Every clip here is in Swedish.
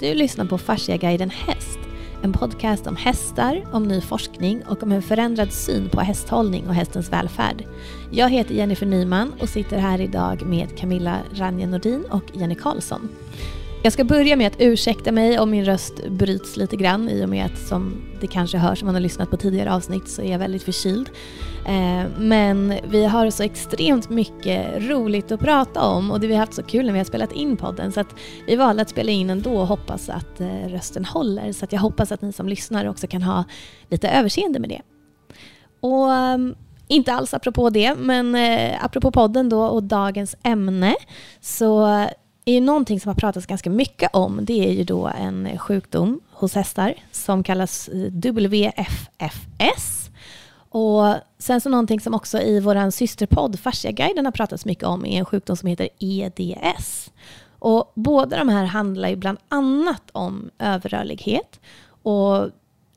Du lyssnar på Fasciaguiden Häst, en podcast om hästar, om ny forskning och om en förändrad syn på hästhållning och hästens välfärd. Jag heter Jennifer Nyman och sitter här idag med Camilla Ranje Nordin och Jenny Karlsson. Jag ska börja med att ursäkta mig om min röst bryts lite grann i och med att som det kanske hörs om man har lyssnat på tidigare avsnitt så är jag väldigt förkyld. Eh, men vi har så extremt mycket roligt att prata om och det vi har haft så kul när vi har spelat in podden så att vi valde att spela in ändå och hoppas att eh, rösten håller. Så att jag hoppas att ni som lyssnar också kan ha lite överseende med det. Och ehm, inte alls apropå det, men eh, apropå podden då och dagens ämne så är ju någonting som har pratats ganska mycket om. Det är ju då en sjukdom hos hästar som kallas WFFS. Och sen så någonting som också i vår systerpodd Fasciaguiden har pratats mycket om är en sjukdom som heter EDS. Och båda de här handlar ju bland annat om överrörlighet. Och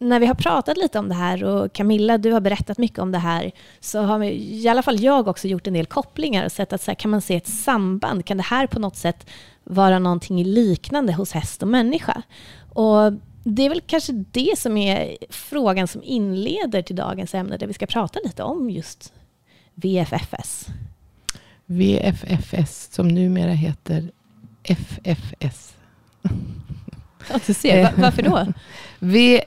när vi har pratat lite om det här och Camilla, du har berättat mycket om det här, så har vi, i alla fall jag också gjort en del kopplingar och sett att så här, kan man se ett samband? Kan det här på något sätt vara någonting liknande hos häst och människa? Och det är väl kanske det som är frågan som inleder till dagens ämne, där vi ska prata lite om just VFFS. VFFS, som numera heter FFS. Ja, du ser. Varför då? v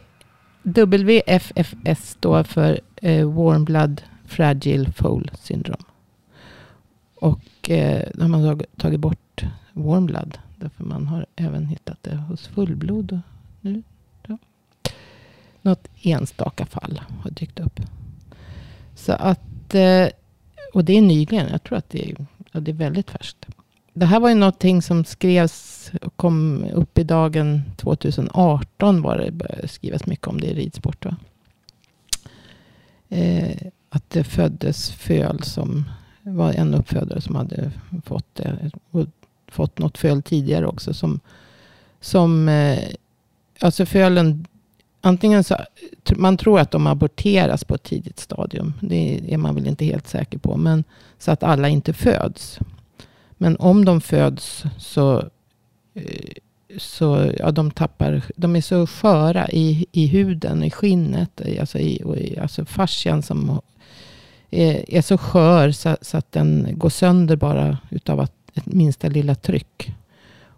WFFS står för eh, Warm Blood Fragile Foal Syndrome. Och eh, då har man tagit bort Warm Blood. Därför man har även hittat det hos fullblod. Och nu, ja. Något enstaka fall har dykt upp. Så att, eh, och det är nyligen. Jag tror att det är, ja, det är väldigt färskt. Det här var ju någonting som skrevs och kom upp i dagen 2018 var det började skrivas mycket om det i ridsport. Va? Eh, att det föddes föl som var en uppfödare som hade fått det. Och fått något föl tidigare också. Som, som eh, alltså fölen, antingen så, man tror att de aborteras på ett tidigt stadium. Det är man väl inte helt säker på. Men så att alla inte föds. Men om de föds så, eh, så ja, de tappar, de är så sköra i, i huden, i skinnet, alltså, i, och i, alltså fascian som är, är så skör så, så, att den går sönder bara utav att, ett minsta lilla tryck.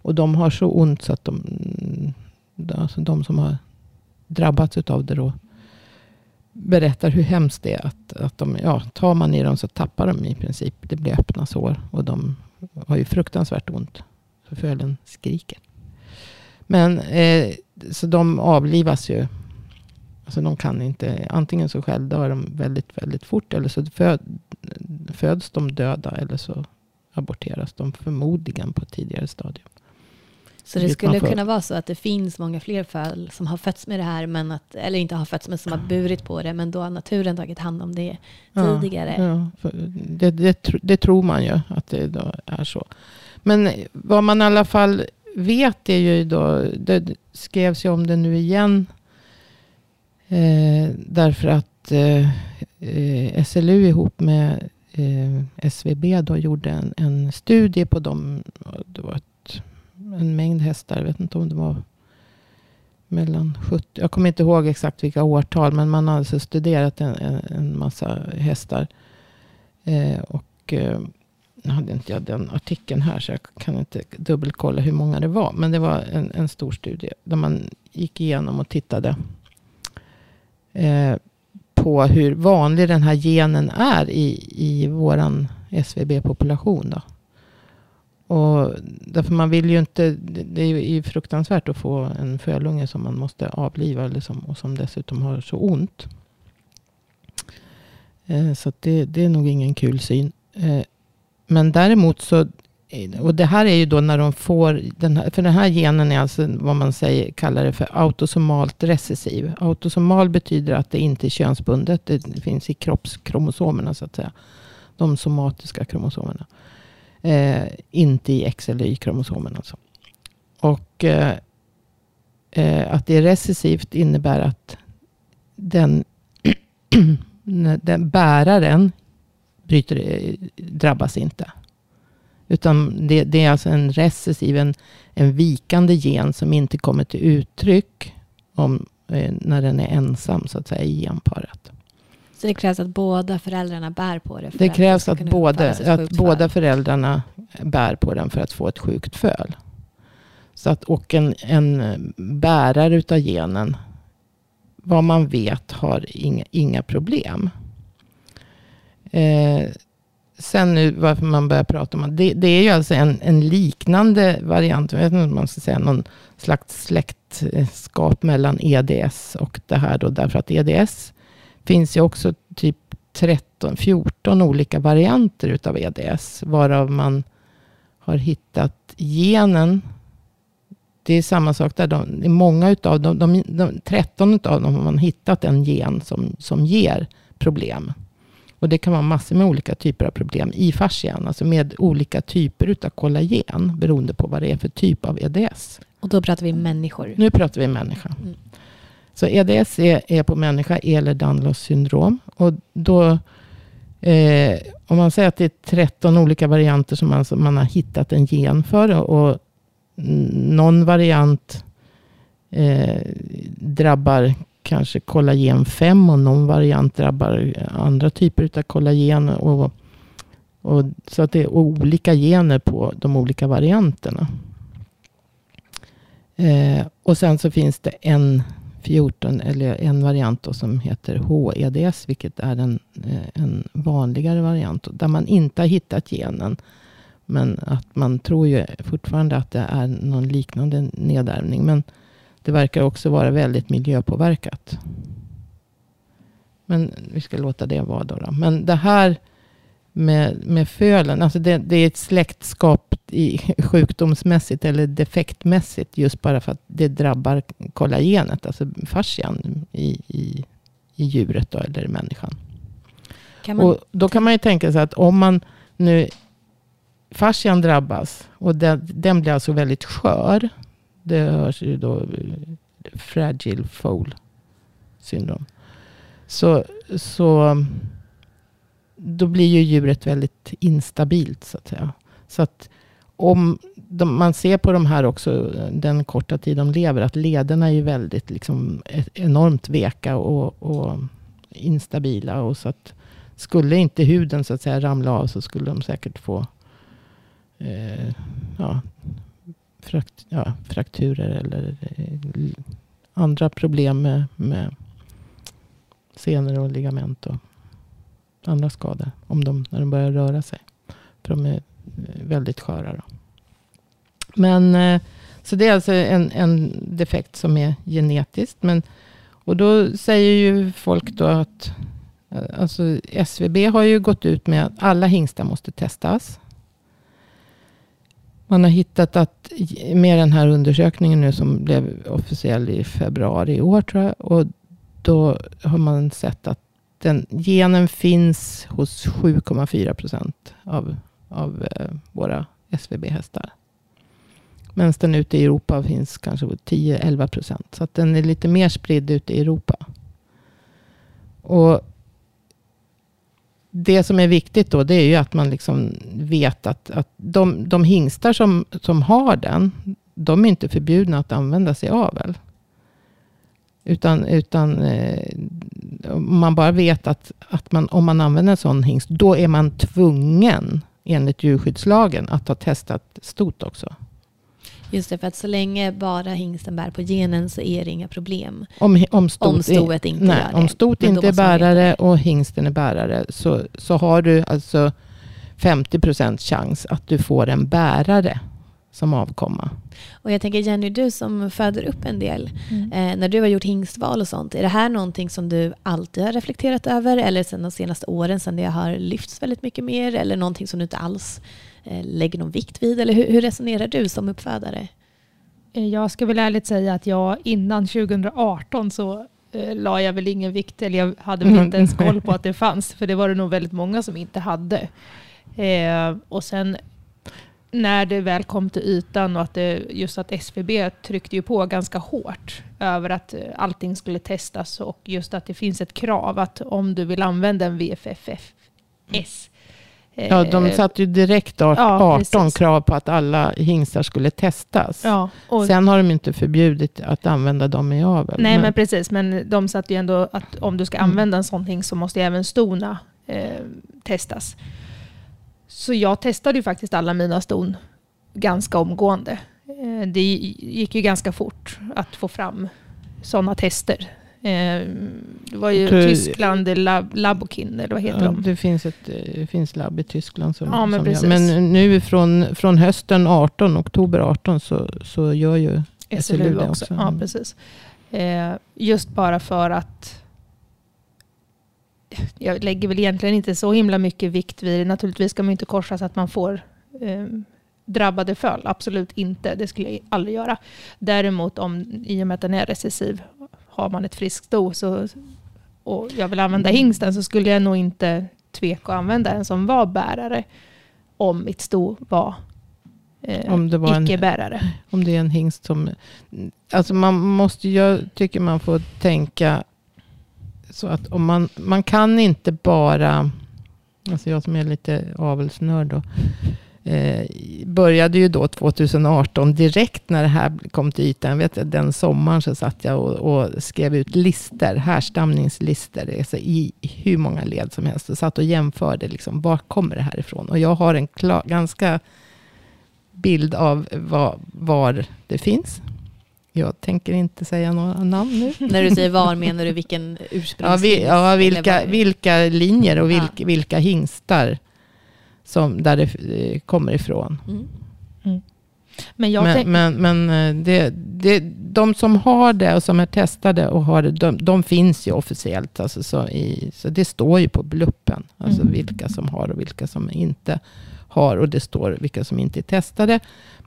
Och de har så ont så att de, mm, alltså de som har drabbats utav det då berättar hur hemskt det är. Att, att de, ja, tar man i dem så tappar de i princip. Det blir öppna sår. Och de har ju fruktansvärt ont. För fölen skriker. Men eh, så de avlivas ju. Alltså de kan inte. Antingen så självdör de väldigt, väldigt fort. Eller så föd, föds de döda. Eller så aborteras de förmodligen på ett tidigare stadium. Så det skulle kunna vara så att det finns många fler fall som har fötts med det här, men att, eller inte har fötts, men som har burit på det, men då har naturen tagit hand om det tidigare. Ja, ja. Det, det, det, tror man ju att det är så. Men vad man i alla fall vet är ju då, det skrevs ju om det nu igen, eh, därför att eh, eh SLU ihop med eh, SVB då gjorde en, en studie på dem. Det var en mängd hästar. Jag vet inte om det var mellan 70. Jag kommer inte ihåg exakt vilka årtal. Men man har alltså studerat en, en, en massa hästar. Eh, och eh, nu hade inte jag den artikeln här. Så jag kan inte dubbelkolla hur många det var. Men det var en, en stor studie. Där man gick igenom och tittade. Eh, på hur vanlig den här genen är i, i vår SVB-population. Då. Och därför man vill ju inte, det är ju fruktansvärt att få en fölunge som man måste avliva. Eller som, och som dessutom har så ont. Eh, så det, det, är nog ingen kul syn. Eh, men däremot så eh, och det här är ju då när de får, den här, för den här genen är alltså vad man säger, kallar det för autosomalt recessiv. Autosomal betyder att det inte är könsbundet. Det finns i kroppskromosomerna så att säga. De somatiska kromosomerna. Eh, inte i X eller Y-kromosomen alltså. Och eh, eh, att det är recessivt innebär att den, den bäraren bryter, eh, drabbas inte. Utan det, det är alltså en recessiv, en, en vikande gen som inte kommer till uttryck om, eh, när den är ensam så att säga i genparet. Så det krävs att båda föräldrarna bär på det? Det krävs att, både, att båda föräldrarna bär på den för att få ett sjukt föl. Så att, och en, en bärare utav genen, vad man vet, har inga, inga problem. Eh, sen nu varför man börjar prata om det. Det är ju alltså en, en liknande variant. Jag vet inte om man ska säga någon slags släktskap mellan EDS och det här då. Därför att EDS finns ju också typ 13, 14 olika varianter utav EDS. Varav man har hittat genen. Det är samma sak där. De, många utav dem, de, de, 13 utav dem har man hittat en gen som, som ger problem. Och det kan vara massor med olika typer av problem i fascian. Alltså med olika typer utav kollagen. Beroende på vad det är för typ av EDS. Och då pratar vi människor? Nu pratar vi människa. Mm. Så EDS är, är på människa, eller Danlos syndrom. Och då, eh, om man säger att det är 13 olika varianter som man, som man har hittat en gen för. Och någon variant eh, drabbar kanske kollagen 5 och någon variant drabbar andra typer av kollagen. Och, och, så att det är olika gener på de olika varianterna. Eh, och sen så finns det en 14, eller en variant då som heter HEDS, vilket är en, eh, en vanligare variant. Där man inte har hittat genen. Men att man tror ju fortfarande att det är någon liknande nedärvning. Men det verkar också vara väldigt miljöpåverkat. Men vi ska låta det vara då. då. Men det här med, med fölen, alltså det, det, är ett släktskap i, sjukdomsmässigt eller defektmässigt. Just bara för att det drabbar kollagenet, alltså fascian i, i, i djuret då, eller i människan. Man... Och då kan man ju tänka sig att om man nu fascian drabbas och den, den blir alltså väldigt skör. Det hörs ju då fragile foal syndrom. Så, så då blir ju djuret väldigt instabilt så att säga. Så att om de, man ser på de här också, den korta tid de lever, att lederna är ju väldigt liksom, e- enormt veka och, och instabila. Och så att skulle inte huden så att säga ramla av så skulle de säkert få eh, ja, frakt, ja, frakturer eller eh, andra problem med, med senor och ligament och andra skador. Om de, när de börjar röra sig. För de är Eh, väldigt sköra. Då. Men, eh, så det är alltså en, en defekt som är genetiskt. Men, och då säger ju folk då att eh, alltså SVB har ju gått ut med att alla hingstar måste testas. Man har hittat att med den här undersökningen nu som blev officiell i februari i år tror jag. Och då har man sett att den genen finns hos 7,4 procent av, av eh, våra SVB-hästar. Medan den ute i Europa finns kanske 10-11 procent. Så att den är lite mer spridd ute i Europa. Och det som är viktigt då, det är ju att man liksom vet att, att de, de hingstar som, som har den, de är inte förbjudna att använda sig av väl. Utan, utan eh, man bara vet att, att man, om man använder en sån hingst, då är man tvungen enligt djurskyddslagen att ha testat stot också. Just det, för att så länge bara hingsten bär på genen så är det inga problem. Om, om, stot om stoet inte nej, gör det. Om stot inte är bärare och hingsten är bärare så, så har du alltså 50 procents chans att du får en bärare som avkomma. Och jag tänker Jenny, du som föder upp en del, mm. eh, när du har gjort hingstval och sånt, är det här någonting som du alltid har reflekterat över eller sen de senaste åren sen det har lyfts väldigt mycket mer eller någonting som du inte alls eh, lägger någon vikt vid? Eller hur, hur resonerar du som uppfödare? Eh, jag ska väl ärligt säga att jag innan 2018 så eh, la jag väl ingen vikt, eller jag hade väl inte ens koll på att det fanns, för det var det nog väldigt många som inte hade. Eh, och sen när det väl kom till ytan och att det, just att SVB tryckte ju på ganska hårt över att eh, allting skulle testas och just att det finns ett krav att om du vill använda en VFFS Ja, de Eh, satte ju direkt art- ja, 18 precis. krav på att alla hingstar skulle testas. Ja, Sen har de inte förbjudit att använda dem i avel. nej men precis, men de satte ju ändå att om du ska Mm. använda en sån hingst så måste även stona eh, testas. Så jag testade ju faktiskt alla mina ston ganska omgående. Eh, det gick ju ganska fort att få fram sådana tester. Eh, det var ju tror- Tyskland, Lab, Labokin, eller vad heter ja, de? det finns ett eh, finns labb i Tyskland som, Ja, men som. Men nu från, från hösten 18, oktober 18, så, så gör ju SLU SLU också. också. Ja, Mm. precis. Just bara för att jag lägger väl egentligen inte så himla mycket vikt vid det. Naturligtvis ska man inte korsa så att man får eh, drabbade föl. Absolut inte. Det skulle jag aldrig göra. Däremot om, i och med att den är recessiv, har man ett friskt sto så, och jag vill använda hingsten så skulle jag nog inte tveka att använda en som var bärare om mitt sto var eh, Om det var icke-bärare. Om det är en hingst som... Alltså man måste, jag tycker man får tänka så att om man, man kan inte bara... Alltså jag som är lite avelsnörd då. Eh, började ju då 2018 direkt när det här kom till ytan. Vet den sommaren så satt jag och, och skrev ut lister, härstamningslister. Alltså i hur många led som helst. Och satt och jämförde liksom, var kommer det här ifrån. Och jag har en klar, ganska bild av var, var det finns. Jag tänker inte säga några namn nu. När du säger var menar du vilken Ja, ursprungs... vi, ja, vilka, vilka linjer och Ja. vilka, vilka hingstar som, där det eh, kommer ifrån. Mm. Men jag men men, men eh, det, det, de som har det och som är testade och har det, de, de finns ju officiellt. Alltså så, i, så det står ju på bluppen. Alltså Mm. vilka som har och vilka som inte har. Och det står vilka som inte är testade.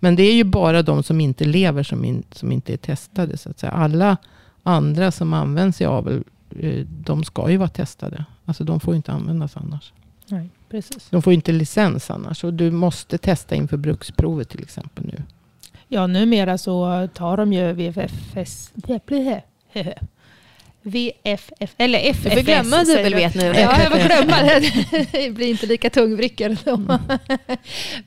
Men det är ju bara de som inte lever som, in, som inte är testade. Så att säga. Alla andra som används i avel, eh, de ska ju vara testade. Alltså de får ju inte användas annars. Nej, precis. De får ju inte licens annars. Och du måste testa inför bruksprovet till exempel nu. Ja, numera så tar de ju VFFS... VFF... Eller FFS. Du får glömma dubbel-V nu. Ja, jag får glömma det. Det blir inte lika tungvrickad. Mm.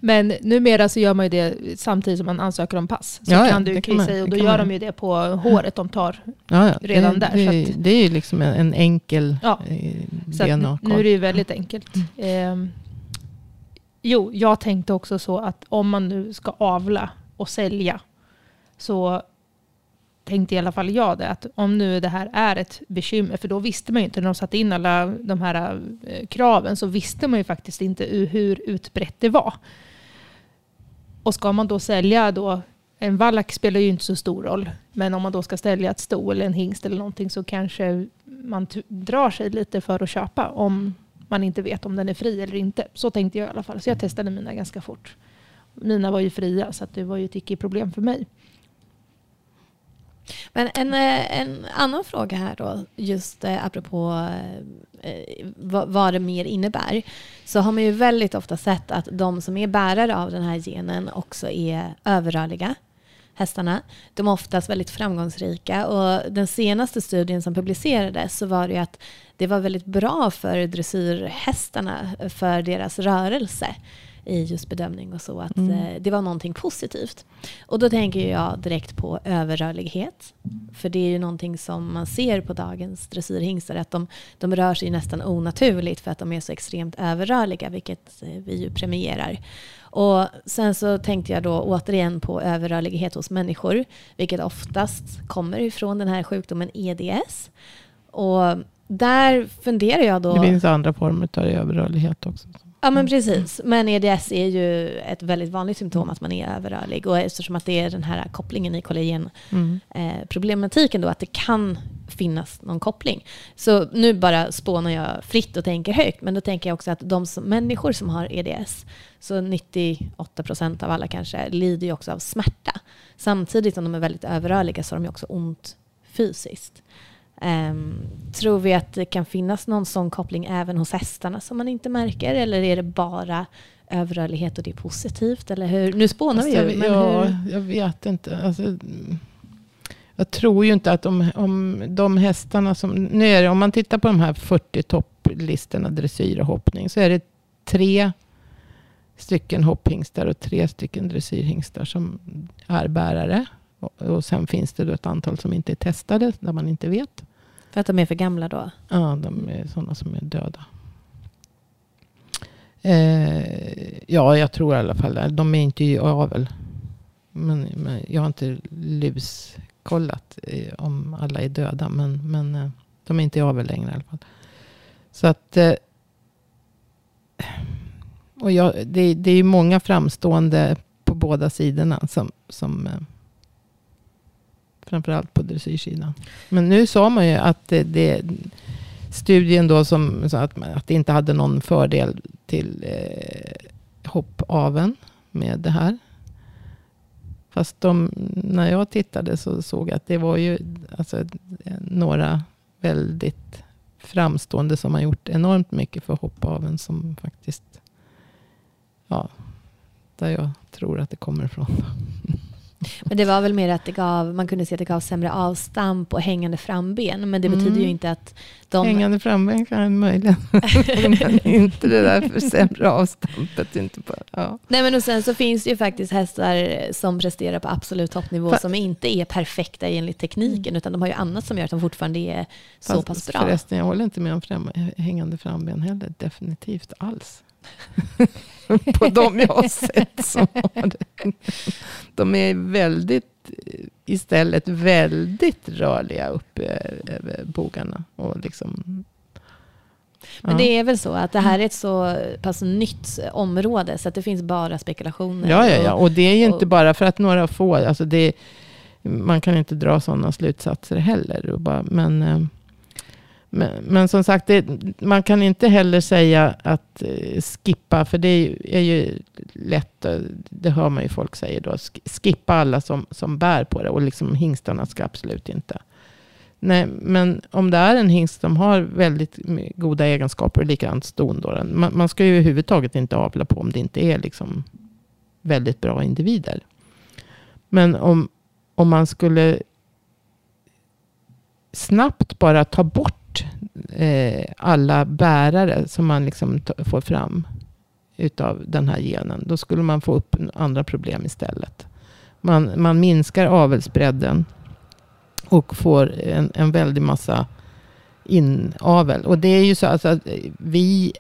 Men numera så gör man ju det samtidigt som man ansöker om pass. Så Ja, kan du kissa i och då gör man. de ju det på håret de tar. Ja, ja. Redan det, där, Det, att- det är ju liksom en, en enkel Ja. eh, Så att dna nu är det ju väldigt enkelt. Ehm, jo, jag tänkte också så att om man nu ska avla och sälja så tänkte i alla fall jag det att om nu det här är ett bekymmer, för då visste man ju inte när de satte in alla de här eh, kraven så visste man ju faktiskt inte hur utbrett det var. Och ska man då sälja då, en vallack spelar ju inte så stor roll, men om man då ska sälja ett sto eller en hingst eller någonting så kanske man drar sig lite för att köpa om man inte vet om den är fri eller inte. Så tänkte jag i alla fall. Så jag testade mina ganska fort. Mina var ju fria så att det var ju ett icke-problem för mig. Men en, eh, en annan fråga här då, just eh, apropå eh, vad det mer innebär, så har man ju väldigt ofta sett att de som är bärare av den här genen också är överrörliga. Hästarna. De är oftast väldigt framgångsrika och den senaste studien som publicerades så var det ju att det var väldigt bra för dressyrhästarna för deras rörelse i just bedömning och så. Att Mm. eh, det var någonting positivt. Och då tänker jag direkt på överrörlighet. För det är ju någonting som man ser på dagens dressyrhingstar. Att de, de rör sig nästan onaturligt för att de är så extremt överrörliga. Vilket eh, vi ju premierar. Och sen så tänkte jag då återigen på överrörlighet hos människor. Vilket oftast kommer ifrån den här sjukdomen EDS. Och där funderar jag då... Det finns andra former av överrörlighet också. Ja men precis. Men EDS är ju ett väldigt vanligt symptom att man är överrörlig. Och eftersom att det är den här kopplingen i kollagenproblematiken Mm. eh, då, att det kan finnas någon koppling. Så nu bara spånar jag fritt och tänker högt. Men då tänker jag också att de som, människor som har EDS, så 98% av alla kanske, lider ju också av smärta. Samtidigt som de är väldigt överrörliga så har de ju också ont fysiskt. Ehm, tror vi att det kan finnas någon sån koppling även hos hästarna som man inte märker? Eller är det bara överrörlighet och det är positivt? Eller hur? Nu spånar vi Alltså, ju. jag, Men ja, hur? jag vet inte. Alltså, jag tror ju inte att om, om de hästarna som... Nu är det, om man tittar på de här 40 topplistorna dressyr och hoppning så är det tre stycken hopphingstar och tre stycken dressyrhingstar som är bärare. Och, sen finns det då ett antal som inte är testade, där man inte vet. För att de är för gamla då? Ja, de är sådana som är döda. Eh, ja, jag tror i alla fall. De är inte i avel. Men, men jag har inte luskollat eh, om alla är döda. Men, men eh, de är inte i avel längre i alla fall. Så att... Eh, och jag, det, det är ju många framstående på båda sidorna som, som eh, framförallt på dressyrsidan. Men nu sa man ju att det, det studien då som sa att, att det inte hade någon fördel till eh, hoppaven med det här. Fast de, när jag tittade så såg jag att det var ju alltså, några väldigt framstående som har gjort enormt mycket för hoppaven som faktiskt, ja, där jag tror att det kommer ifrån. Men det var väl mer att det gav, man kunde se att det gav sämre avstamp och hängande framben. Men det betyder mm. ju inte att de... Hängande framben kan möjligen. men inte det där för sämre avstampet. Inte på, ja. Nej men och sen så finns det ju faktiskt hästar som presterar på absolut toppnivå Fa som inte är perfekta enligt tekniken. Mm. Utan de har ju annat som gör att de fortfarande är så Fast, pass bra. Förresten, jag håller inte med om fram, hängande framben heller. Definitivt alls. på de jag har sett som har det. De är väldigt, istället väldigt rörliga upp över bogarna. Och liksom, men det är väl så att det här är ett så pass nytt område så att det finns bara spekulationer. Ja, ja, ja. och det är ju inte bara för att några få, alltså det, man kan inte dra sådana slutsatser heller. Bara, men eh, men, men, som sagt, det, man kan inte heller säga att eh, skippa, för det är, är ju lätt, eh, det hör man ju folk säga då, skippa alla som, som bär på det och liksom hingstarna ska absolut inte. Nej, men om det är en hingst som har väldigt goda egenskaper, likadant ston då, man, man ska ju överhuvudtaget inte avla på om det inte är liksom väldigt bra individer. Men om, om man skulle snabbt bara ta bort eh, alla bärare som man liksom får fram utav den här genen. Då skulle man få upp andra problem istället. Man, man minskar avelsbredden och får en, en väldig massa inavel. Och det är ju så alltså att vi,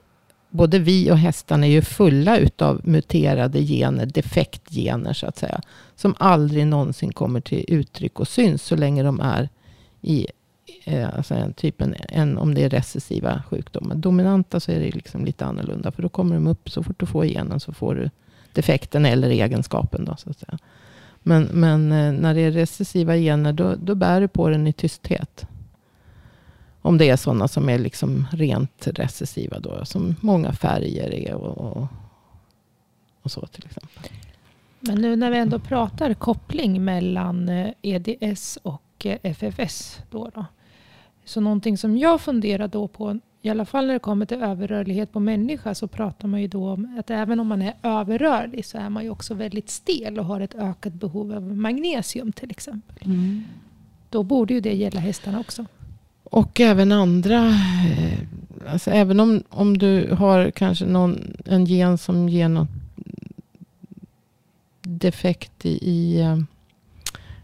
både vi och hästarna är ju fulla utav muterade gener, defektgener så att säga. Som aldrig någonsin kommer till uttryck och syns så länge de är i Eh, alltså en, typ en, en, om det är recessiva sjukdomar. Dominanta så är det liksom lite annorlunda. För då kommer de upp, så fort du får genen så får du defekten eller egenskapen. Då, så att säga. Men, men eh, när det är recessiva gener då, då bär du på den i tysthet. Om det är sådana som är liksom rent recessiva. Då, som många färger är. Och, och, och så till exempel. Men nu när vi ändå pratar koppling mellan eh, EDS och och FFS. Då, då så någonting som jag funderar då på, i alla fall när det kommer till överrörlighet på människa, så pratar man ju då om att även om man är överrörlig så är man ju också väldigt stel och har ett ökat behov av magnesium till exempel. Mm. Då borde ju det gälla hästarna också. Och även andra. Eh, alltså även om, om du har kanske någon, en gen som ger något defekt i, i eh,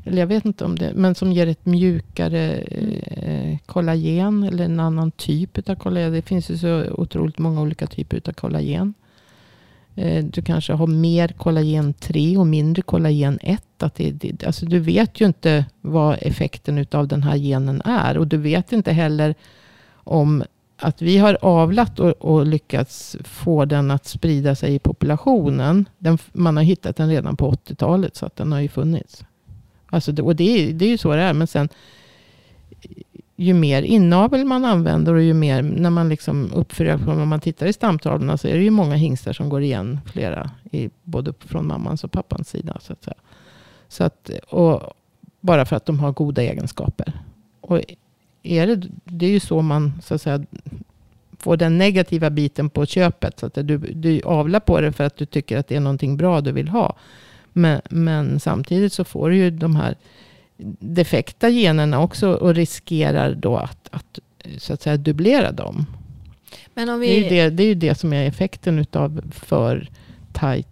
eller jag vet inte om det, men som ger ett mjukare eh, kollagen eller en annan typ av kollagen. Det finns ju så otroligt många olika typer av kollagen. Eh, du kanske har mer kollagen 3 och mindre kollagen 1. Att det, det, alltså du vet ju inte vad effekten av den här genen är. Och du vet inte heller om att vi har avlat och, och, lyckats få den att sprida sig i populationen. Den, man har hittat den redan på 80-talet så att den har ju funnits. Alltså det, och det, det är ju så det är. Men sen ju mer inavel man använder och ju mer när man liksom uppför om man tittar i stamtavlorna så är det ju många hingstar som går igen flera. I, både från mammans och pappans sida. Så att säga. Så att, och bara för att de har goda egenskaper. Och är det, det är ju så man så att säga, får den negativa biten på köpet. Så att du, du avlar på det för att du tycker att det är någonting bra du vill ha. Men, men samtidigt så får du ju de här defekta generna också och riskerar då att, att, så att säga dubblera dem. Men om vi... det, är ju det, det är ju det som är effekten utav för tajt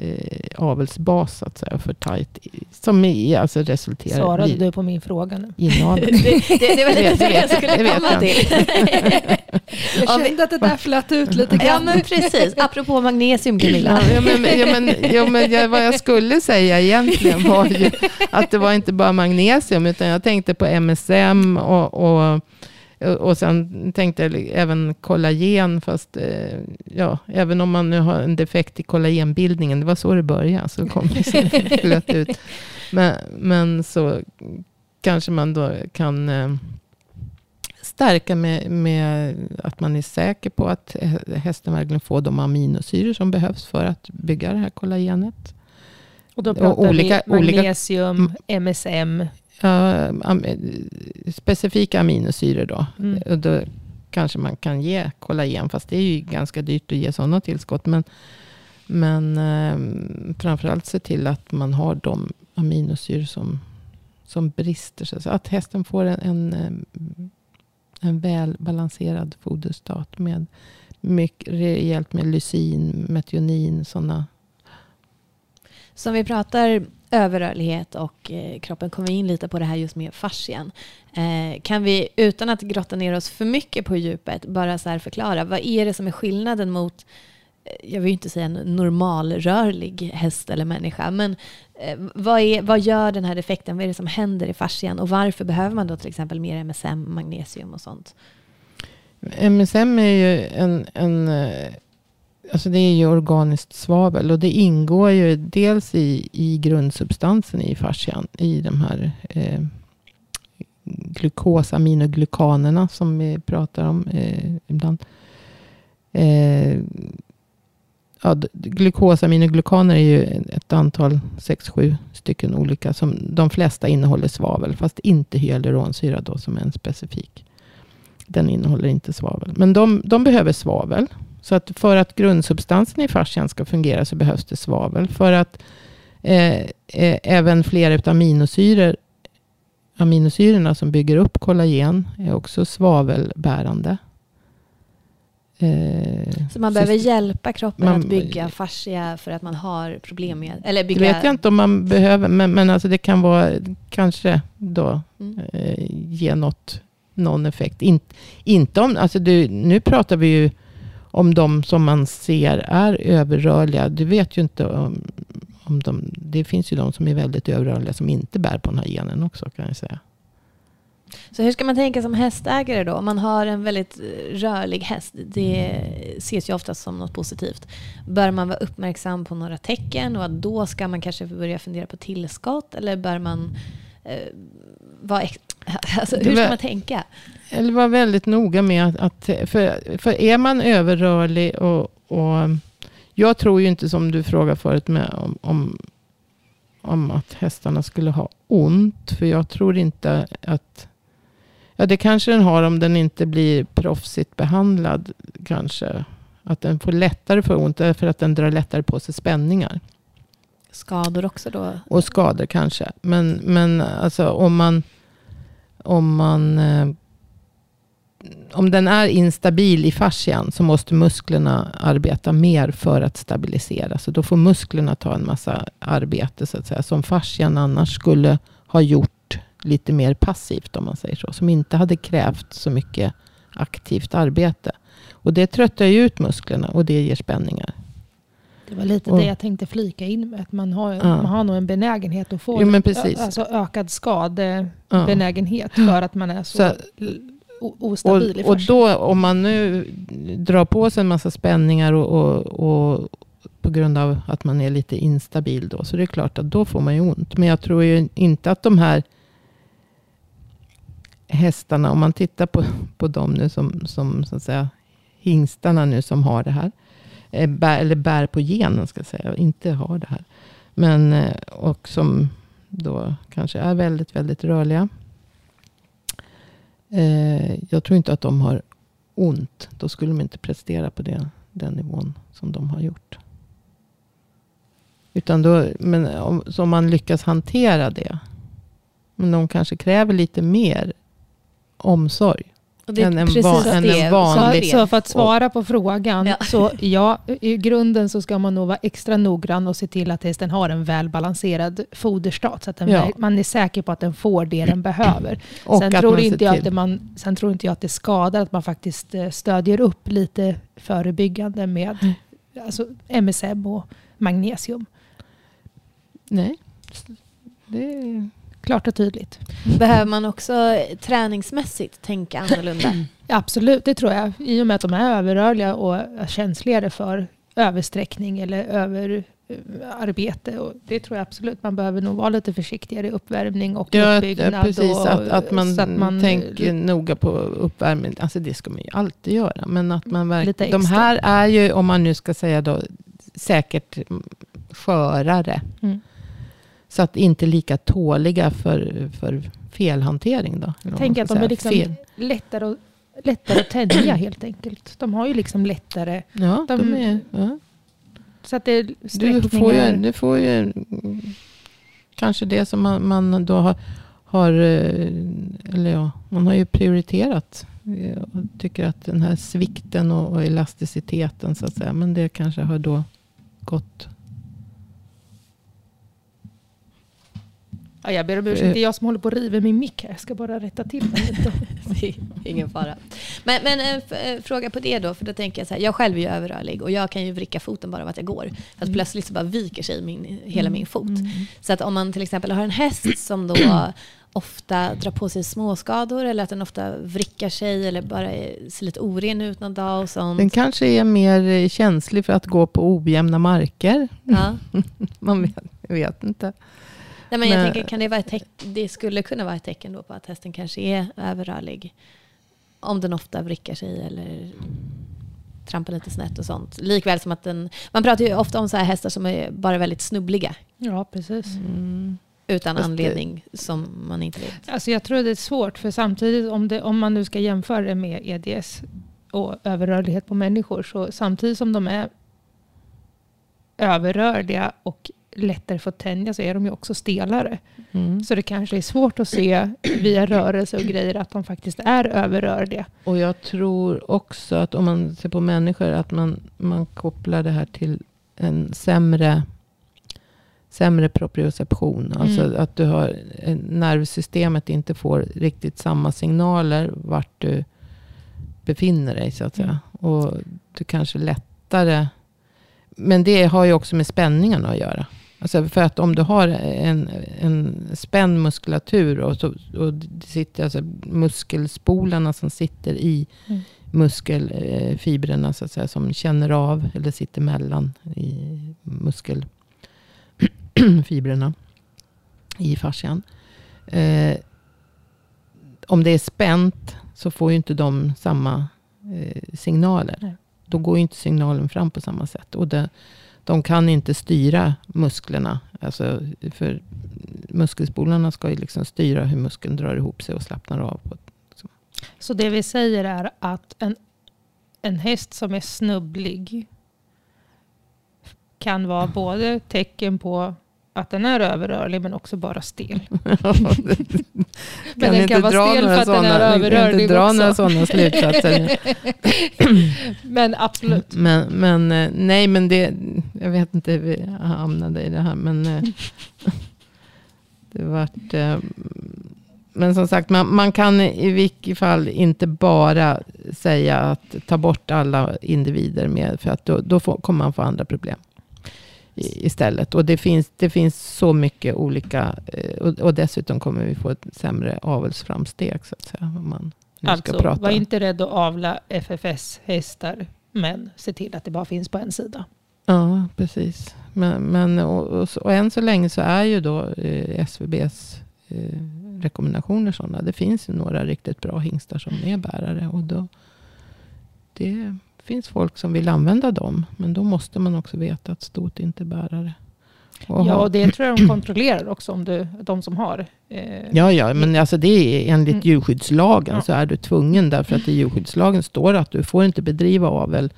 eh, avelsbas så att säga. För tajt. Som i, alltså resulterar Svarade blir du på min fråga nu? inavel. det, det, det var Det lite vet- det jag vet- skulle det komma jag. till. Jag Ja, kände att det där flöt ut lite ja grann. men precis, apropå magnesium Camilla. Ja, ja, men, ja, men, ja, men jag, vad jag skulle säga egentligen var ju att det var inte bara magnesium, utan jag tänkte på MSM och, och, och sen tänkte jag även kollagen, fast eh, ja, även om man nu har en defekt i kollagenbildningen, det var så det började, så kom det ut. Men, men så kanske man då kan eh, stärka med, med att man är säker på att hä- hästen verkligen får de aminosyror som behövs för att bygga det här kollagenet. Och då Och pratar olika- vi olika- magnesium, MSM. Am, specifika aminosyror då. Mm. Och då kanske man kan ge kollagen, fast det är ju ganska dyrt att ge sådana tillskott. Men, men eh, framförallt se till att man har de aminosyror som, som brister. Så att hästen får en, en, eh, en väl balanserad foderstat med mycket rejält med lysin, metionin, sådana. Som vi pratar överrörlighet och eh, kroppen kommer in lite på det här just med fascian. Eh, kan vi utan att grotta ner oss för mycket på djupet bara så här förklara vad är det som är skillnaden mot eh, jag vill inte säga en normalrörlig häst eller människa, men eh, vad, är, vad gör den här effekten? Vad är det som händer i fascian? Och varför behöver man då till exempel mer MSM, magnesium och sånt? MSM är ju en, en eh, alltså det är ju organiskt svavel och det ingår ju dels i, i grundsubstansen i fascian, i de här eh, glukosaminoglykanerna som vi pratar om eh, ibland. Eh, ja, glukosaminoglykaner är ju ett antal, 6-7 stycken olika, som de flesta innehåller svavel, fast inte hyaluronsyra då, som är en specifik. Den innehåller inte svavel. Men de, de behöver svavel. Så att för att grundsubstansen i fascian ska fungera så behövs det svavel. För att eh, eh, även flera av aminosyror, aminosyrorna som bygger upp kollagen är också svavelbärande. Eh, Så man behöver hjälpa kroppen man- att bygga fascia för att man har problem med... Eller det bygga... vet jag inte om man behöver, men, men alltså det kan vara kanske då Mm. eh, ge något, någon effekt. In, inte om, alltså du, nu pratar vi ju om de som man ser är överrörliga. Du vet ju inte om, om de, det finns ju de som är väldigt överrörliga som inte bär på den här genen också kan jag säga. Så hur ska man tänka som hästägare då? Om man har en väldigt eh, rörlig häst, det ses ju oftast som något positivt. Bör man vara uppmärksam på några tecken och att då ska man kanske börja fundera på tillskott? Eller bör man eh, vara... Alltså, hur ska man tänka? Eller vara väldigt noga med att, att för, för är man överrörlig och, och jag tror ju inte som du frågade förut med om, om, om att hästarna skulle ha ont. För jag tror inte att, ja det kanske den har om den inte blir proffsigt behandlad kanske. Att den får lättare för ont därför att den drar lättare på sig spänningar. Skador också då? Och skador kanske. Men, men alltså om man, om man eh, om den är instabil i fascian så måste musklerna arbeta mer för att stabilisera. Så då får musklerna ta en massa arbete så att säga. Som fascian annars skulle ha gjort lite mer passivt om man säger så. Som inte hade krävt så mycket aktivt arbete. Och det tröttar ju ut musklerna och det ger spänningar. Det var lite Och- det jag tänkte flika in med. Att man har, Ja. man har nog en benägenhet att få Jo, men precis. alltså ökad skadebenägenhet skadebenägenhet för att man är så, Så- ostabil i Och, och fascian. då om man nu drar på sig en massa spänningar och, och, och på grund av att man är lite instabil då. Så det är klart att då får man ju ont. Men jag tror ju inte att de här hästarna, om man tittar på, på dem nu som, som så att säga hingstarna nu som har det här. Eh, bär, eller bär på genen ska jag säga, och inte har det här. Men, eh, och som då kanske är väldigt, väldigt rörliga. Eh, jag tror inte att de har ont. Då skulle de inte prestera på det, den nivån som de har gjort. Utan då, men om, så om man lyckas hantera det. Men de kanske kräver lite mer omsorg. Det är än en precis van- än en vanlig- Så, så för att svara på frågan, Ja. så ja, i grunden så ska man nog vara extra noggrann och se till att hästen har en välbalanserad foderstat. Så att den, Ja. man är säker på att den får det den behöver. Och sen, att tror man inte jag att det man, sen tror inte jag att det skadar att man faktiskt eh, stödjer upp lite förebyggande med Mm. alltså, MSM och magnesium. Nej. Det är... Klart och tydligt. Behöver man också träningsmässigt tänka annorlunda? Absolut, det tror jag. I och med att de är överrörliga och är känsligare för översträckning eller överarbete. Och det tror jag absolut. Man behöver nog vara lite försiktigare i uppvärmning och Ja, uppbyggnad. precis. och, att, att, man så att man tänker noga på uppvärmning. Alltså det ska man ju alltid göra. Men att man verkligen... De här är ju, om man nu ska säga då, säkert skörare. Mm. Så att inte lika tåliga för, för felhantering då. Tänk att de är liksom Fel. lättare, att, lättare att tänja helt enkelt. De har ju liksom lättare... Ja, de, de- är... Ja. Så att det är Du sträckningar. får ju, du får ju kanske det som man, man då har, har, eh, eller ja, man har ju prioriterat. Och tycker att den här svikten och, och elasticiteten så att säga. Men det kanske har då gått. Ja, jag ber om ursäkt, det är jag som håller på att riva min mick här. Jag ska bara rätta till den lite. Ingen fara. Men, men en f- eh, fråga på det då, för då tänker jag så här, jag själv är ju överrörlig och jag kan ju vricka foten bara av att jag går. För att Mm. plötsligt så bara viker sig min, hela min fot. Mm. Så att om man till exempel har en häst som då ofta drar på sig småskador eller att den ofta vrickar sig eller bara är- ser lite oren ut någon dag och sånt. Den kanske är mer eh, känslig för att gå på ojämna marker. Ja. Man vet, vet inte. Nej, men jag Men- tänker, kan det, vara ett teck- det skulle kunna vara ett tecken då på att hästen kanske är överrörlig. Om den ofta vrickar sig eller trampar lite snett och sånt. Likväl som att den... Man pratar ju ofta om så här hästar som är bara väldigt snubbliga. Ja, precis. Mm. Utan Fast det- anledning som man inte vet. Alltså jag tror det är svårt, för samtidigt om, det, om man nu ska jämföra det med EDS och överrörlighet på människor, så samtidigt som de är överrörliga och lättare att tänja så är de ju också stelare. Mm. Så det kanske är svårt att se via rörelse och grejer att de faktiskt är överrörliga. Och jag tror också att om man ser på människor att man, man kopplar det här till en sämre, sämre proprioception. Alltså Mm. att du har, eh, nervsystemet inte får riktigt samma signaler vart du befinner dig så att säga. Och du kanske lättare, men det har ju också med spänningarna att göra. Alltså för att om du har en, en spänd muskulatur och, så, och det sitter alltså muskelspolarna som sitter i Mm. muskelfibrerna så att säga, som känner av eller sitter mellan i muskelfibrerna i fascian. Eh, om det är spänt så får ju inte de samma eh, signaler. Nej. Då går ju inte signalen fram på samma sätt. Och det, de kan inte styra musklerna. Alltså, för muskelspolarna ska ju liksom styra hur muskeln drar ihop sig och slappnar av. På, liksom. Så det vi säger är att en, en häst som är snubblig kan vara både tecken på att den är överrörlig men också bara stel. Men den kan vara stel för att den är överrörlig inte dra också. några sådana slutsatser. Men absolut. Men, men eh, nej, men det, jag vet inte hur vi hamnade i det här. Men eh, det vart, eh, men som sagt, man, man kan i vilket fall inte bara säga att ta bort alla individer med. För att då, då får, kommer man få andra problem istället. Och det finns, det finns så mycket olika. eh, Och, och dessutom kommer vi få ett sämre avelsframsteg. Så att säga, om man nu ska Alltså, prata. var inte rädd att avla FFS-hästar, men se till att det bara finns på en sida. Ja, precis. Men, men och, och, och än så länge så är ju då eh, SVBs eh, rekommendationer sådana. Det finns ju några riktigt bra hingstar som är bärare. Och då, det finns folk som vill använda dem. Men då måste man också veta att stot inte är bärare. Och Ja, och det tror jag de kontrollerar också, om du, de som har. Eh, Ja, ja, men alltså det är enligt Mm. djurskyddslagen Ja. så är du tvungen. Därför att i djurskyddslagen står att du får inte bedriva avel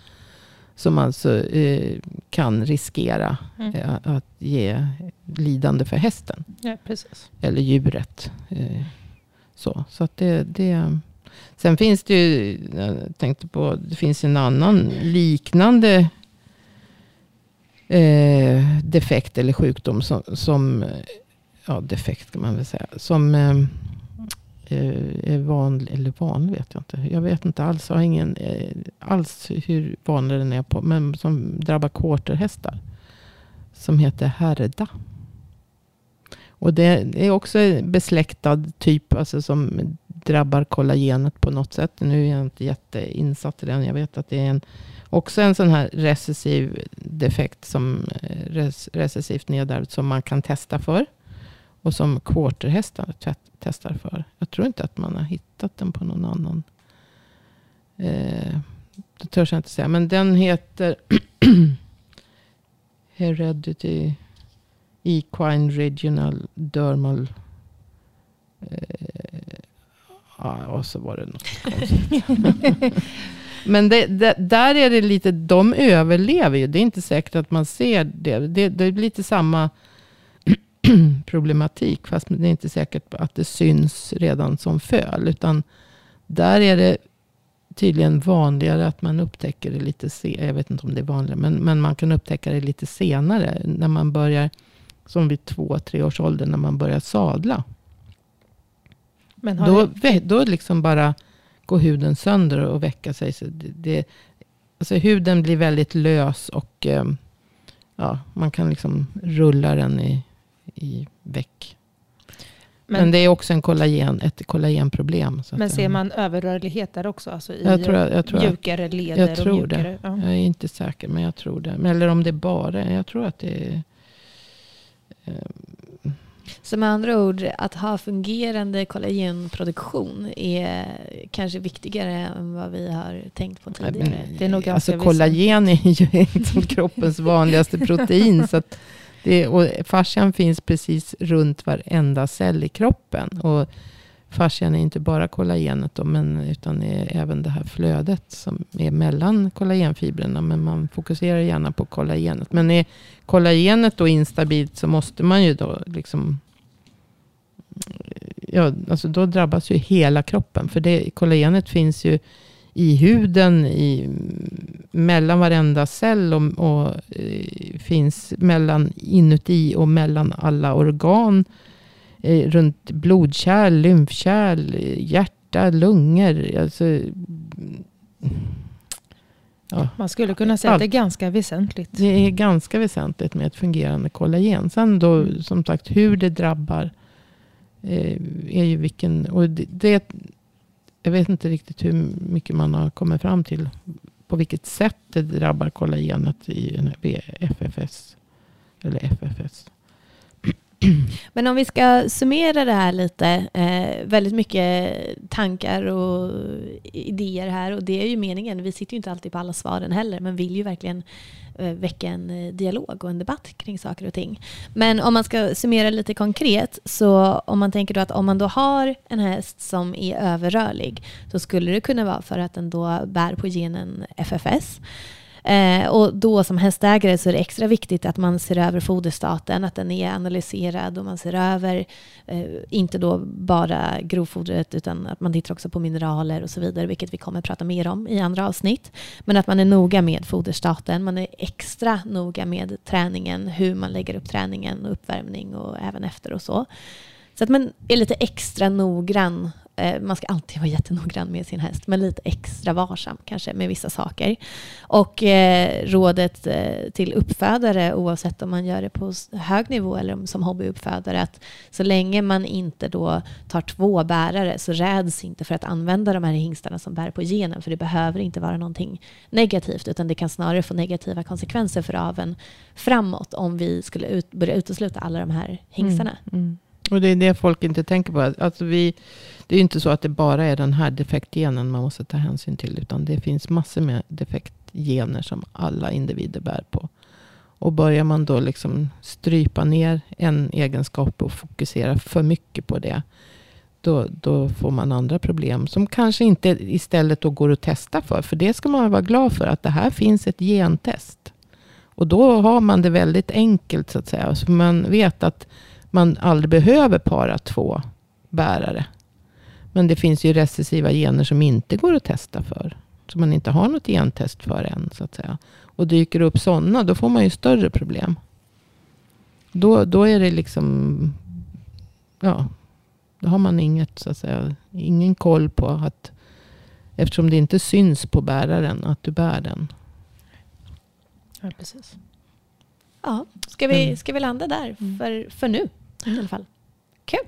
som alltså eh, kan riskera Mm. eh, att ge lidande för hästen ja, precis. eller djuret. Eh, så så att det, det, Sen finns det ju, jag tänkte på, det finns en annan liknande eh, defekt eller sjukdom som, som, ja defekt kan man väl säga, som eh, eh är vanlig, eller vanlig vet jag inte. Jag vet inte alls, jag har ingen eh, alls hur vanlig den är på, men som drabbar quarterhästar. Som heter härda. Och det är också besläktad typ, alltså som drabbar kollagenet på något sätt. Nu är jag inte jätteinsatt i den. Jag vet att det är en, också en sån här recessiv defekt, som eh, res, recessivt nedärvt, som man kan testa för. Och som quarterhästar testar för. Jag tror inte att man har hittat den på någon annan. Eh, det törs jag inte säga. Men den heter Heredity Equine Regional Dermal. Eh, ja, och så var det något konstigt. Men det, det, där är det lite, de överlever ju. Det är inte säkert att man ser det. Det, det är lite samma problematik. Fast det är inte säkert att det syns redan som föl. Utan där är det tydligen vanligare att man upptäcker det lite senare. Jag vet inte om det är vanligare. Men, men man kan upptäcka det lite senare. När man börjar, som vid två, tre års ålder, när man börjar sadla. Men då, det... då liksom bara går huden sönder och väcker sig. Så det, det, alltså huden blir väldigt lös och eh, ja, man kan liksom rulla den i, i väck. Men, men, det är också en kollagen, ett kollagenproblem. men ser man överrörlighet där också? Alltså i jag tror, jag tror mjukare leder jag tror och mjukare? Det. Ja. Jag är inte säker, men jag tror det. Eller om det är bara, jag tror att det är... Så med andra ord, att ha fungerande kollagenproduktion är kanske viktigare än vad vi har tänkt på tidigare. Det är nog alltså kollagen är ju liksom kroppens vanligaste protein. så det, och fascian finns precis runt varenda cell i kroppen. Och fascian är inte bara kollagenet då, men, utan är även det här flödet som är mellan kollagenfibrerna. Men man fokuserar gärna på kollagenet. Men är kollagenet då instabilt så måste man ju då liksom eh, ja, alltså då drabbas ju hela kroppen. För det, kollagenet finns ju i huden, i, mellan varenda cell och, och eh, finns mellan inuti och mellan alla organ. Eh, runt blodkärl, lymfkärl, hjärta, lungor. Alltså, ja. Man skulle kunna säga Allt. att det är ganska väsentligt. Det är ganska väsentligt med ett fungerande kollagen. Sen då, mm. som sagt, hur det drabbar eh, är ju vilken... Och det, det, jag vet inte riktigt hur mycket man har kommit fram till. På vilket sätt det drabbar kollagenet i FFS. Eller FFS. Men om vi ska summera det här lite, eh, väldigt mycket tankar och idéer här och det är ju meningen. Vi sitter ju inte alltid på alla svaren heller men vill ju verkligen eh, väcka en eh, dialog och en debatt kring saker och ting. Men om man ska summera lite konkret så om man tänker då att om man då har en häst som är överrörlig så skulle det kunna vara för att den då bär på genen FFS. Eh, och då som hästägare så är det extra viktigt att man ser över foderstaten, att den är analyserad och man ser över, eh, inte då bara grovfodret utan att man tittar också på mineraler och så vidare, vilket vi kommer att prata mer om i andra avsnitt. Men att man är noga med foderstaten, man är extra noga med träningen, hur man lägger upp träningen och uppvärmning och även efter och så. Så att man är lite extra noggrann Eh, man ska alltid vara jättenoggrann med sin häst, men lite extra varsam kanske med vissa saker. Och eh, rådet eh, till uppfödare, oavsett om man gör det på hög nivå eller som hobbyuppfödare, att så länge man inte då tar två bärare så räds inte för att använda de här hingstarna som bär på genen, för det behöver inte vara någonting negativt, utan det kan snarare få negativa konsekvenser för aven framåt om vi skulle ut, börja utesluta alla de här hingstarna. Mm, mm. Och det är det folk inte tänker på. Alltså vi, det är inte så att det bara är den här defektgenen man måste ta hänsyn till. Utan det finns massor med defektgener som alla individer bär på. Och börjar man då liksom strypa ner en egenskap och fokusera för mycket på det. Då, då får man andra problem som kanske inte istället då går att testa för. För det ska man vara glad för. Att det här finns ett gentest. Och då har man det väldigt enkelt så att säga. Så man vet att man aldrig behöver para två bärare. Men det finns ju recessiva gener som inte går att testa för. Som man inte har något gentest för än. Så att säga. Och dyker det upp sådana, då får man ju större problem. Då, då är det liksom, ja, då har man inget, så att säga, ingen koll på att, eftersom det inte syns på bäraren att du bär den. Ja, precis. Ja, ska vi, ska vi landa där Mm. för, för nu i alla fall? Kul!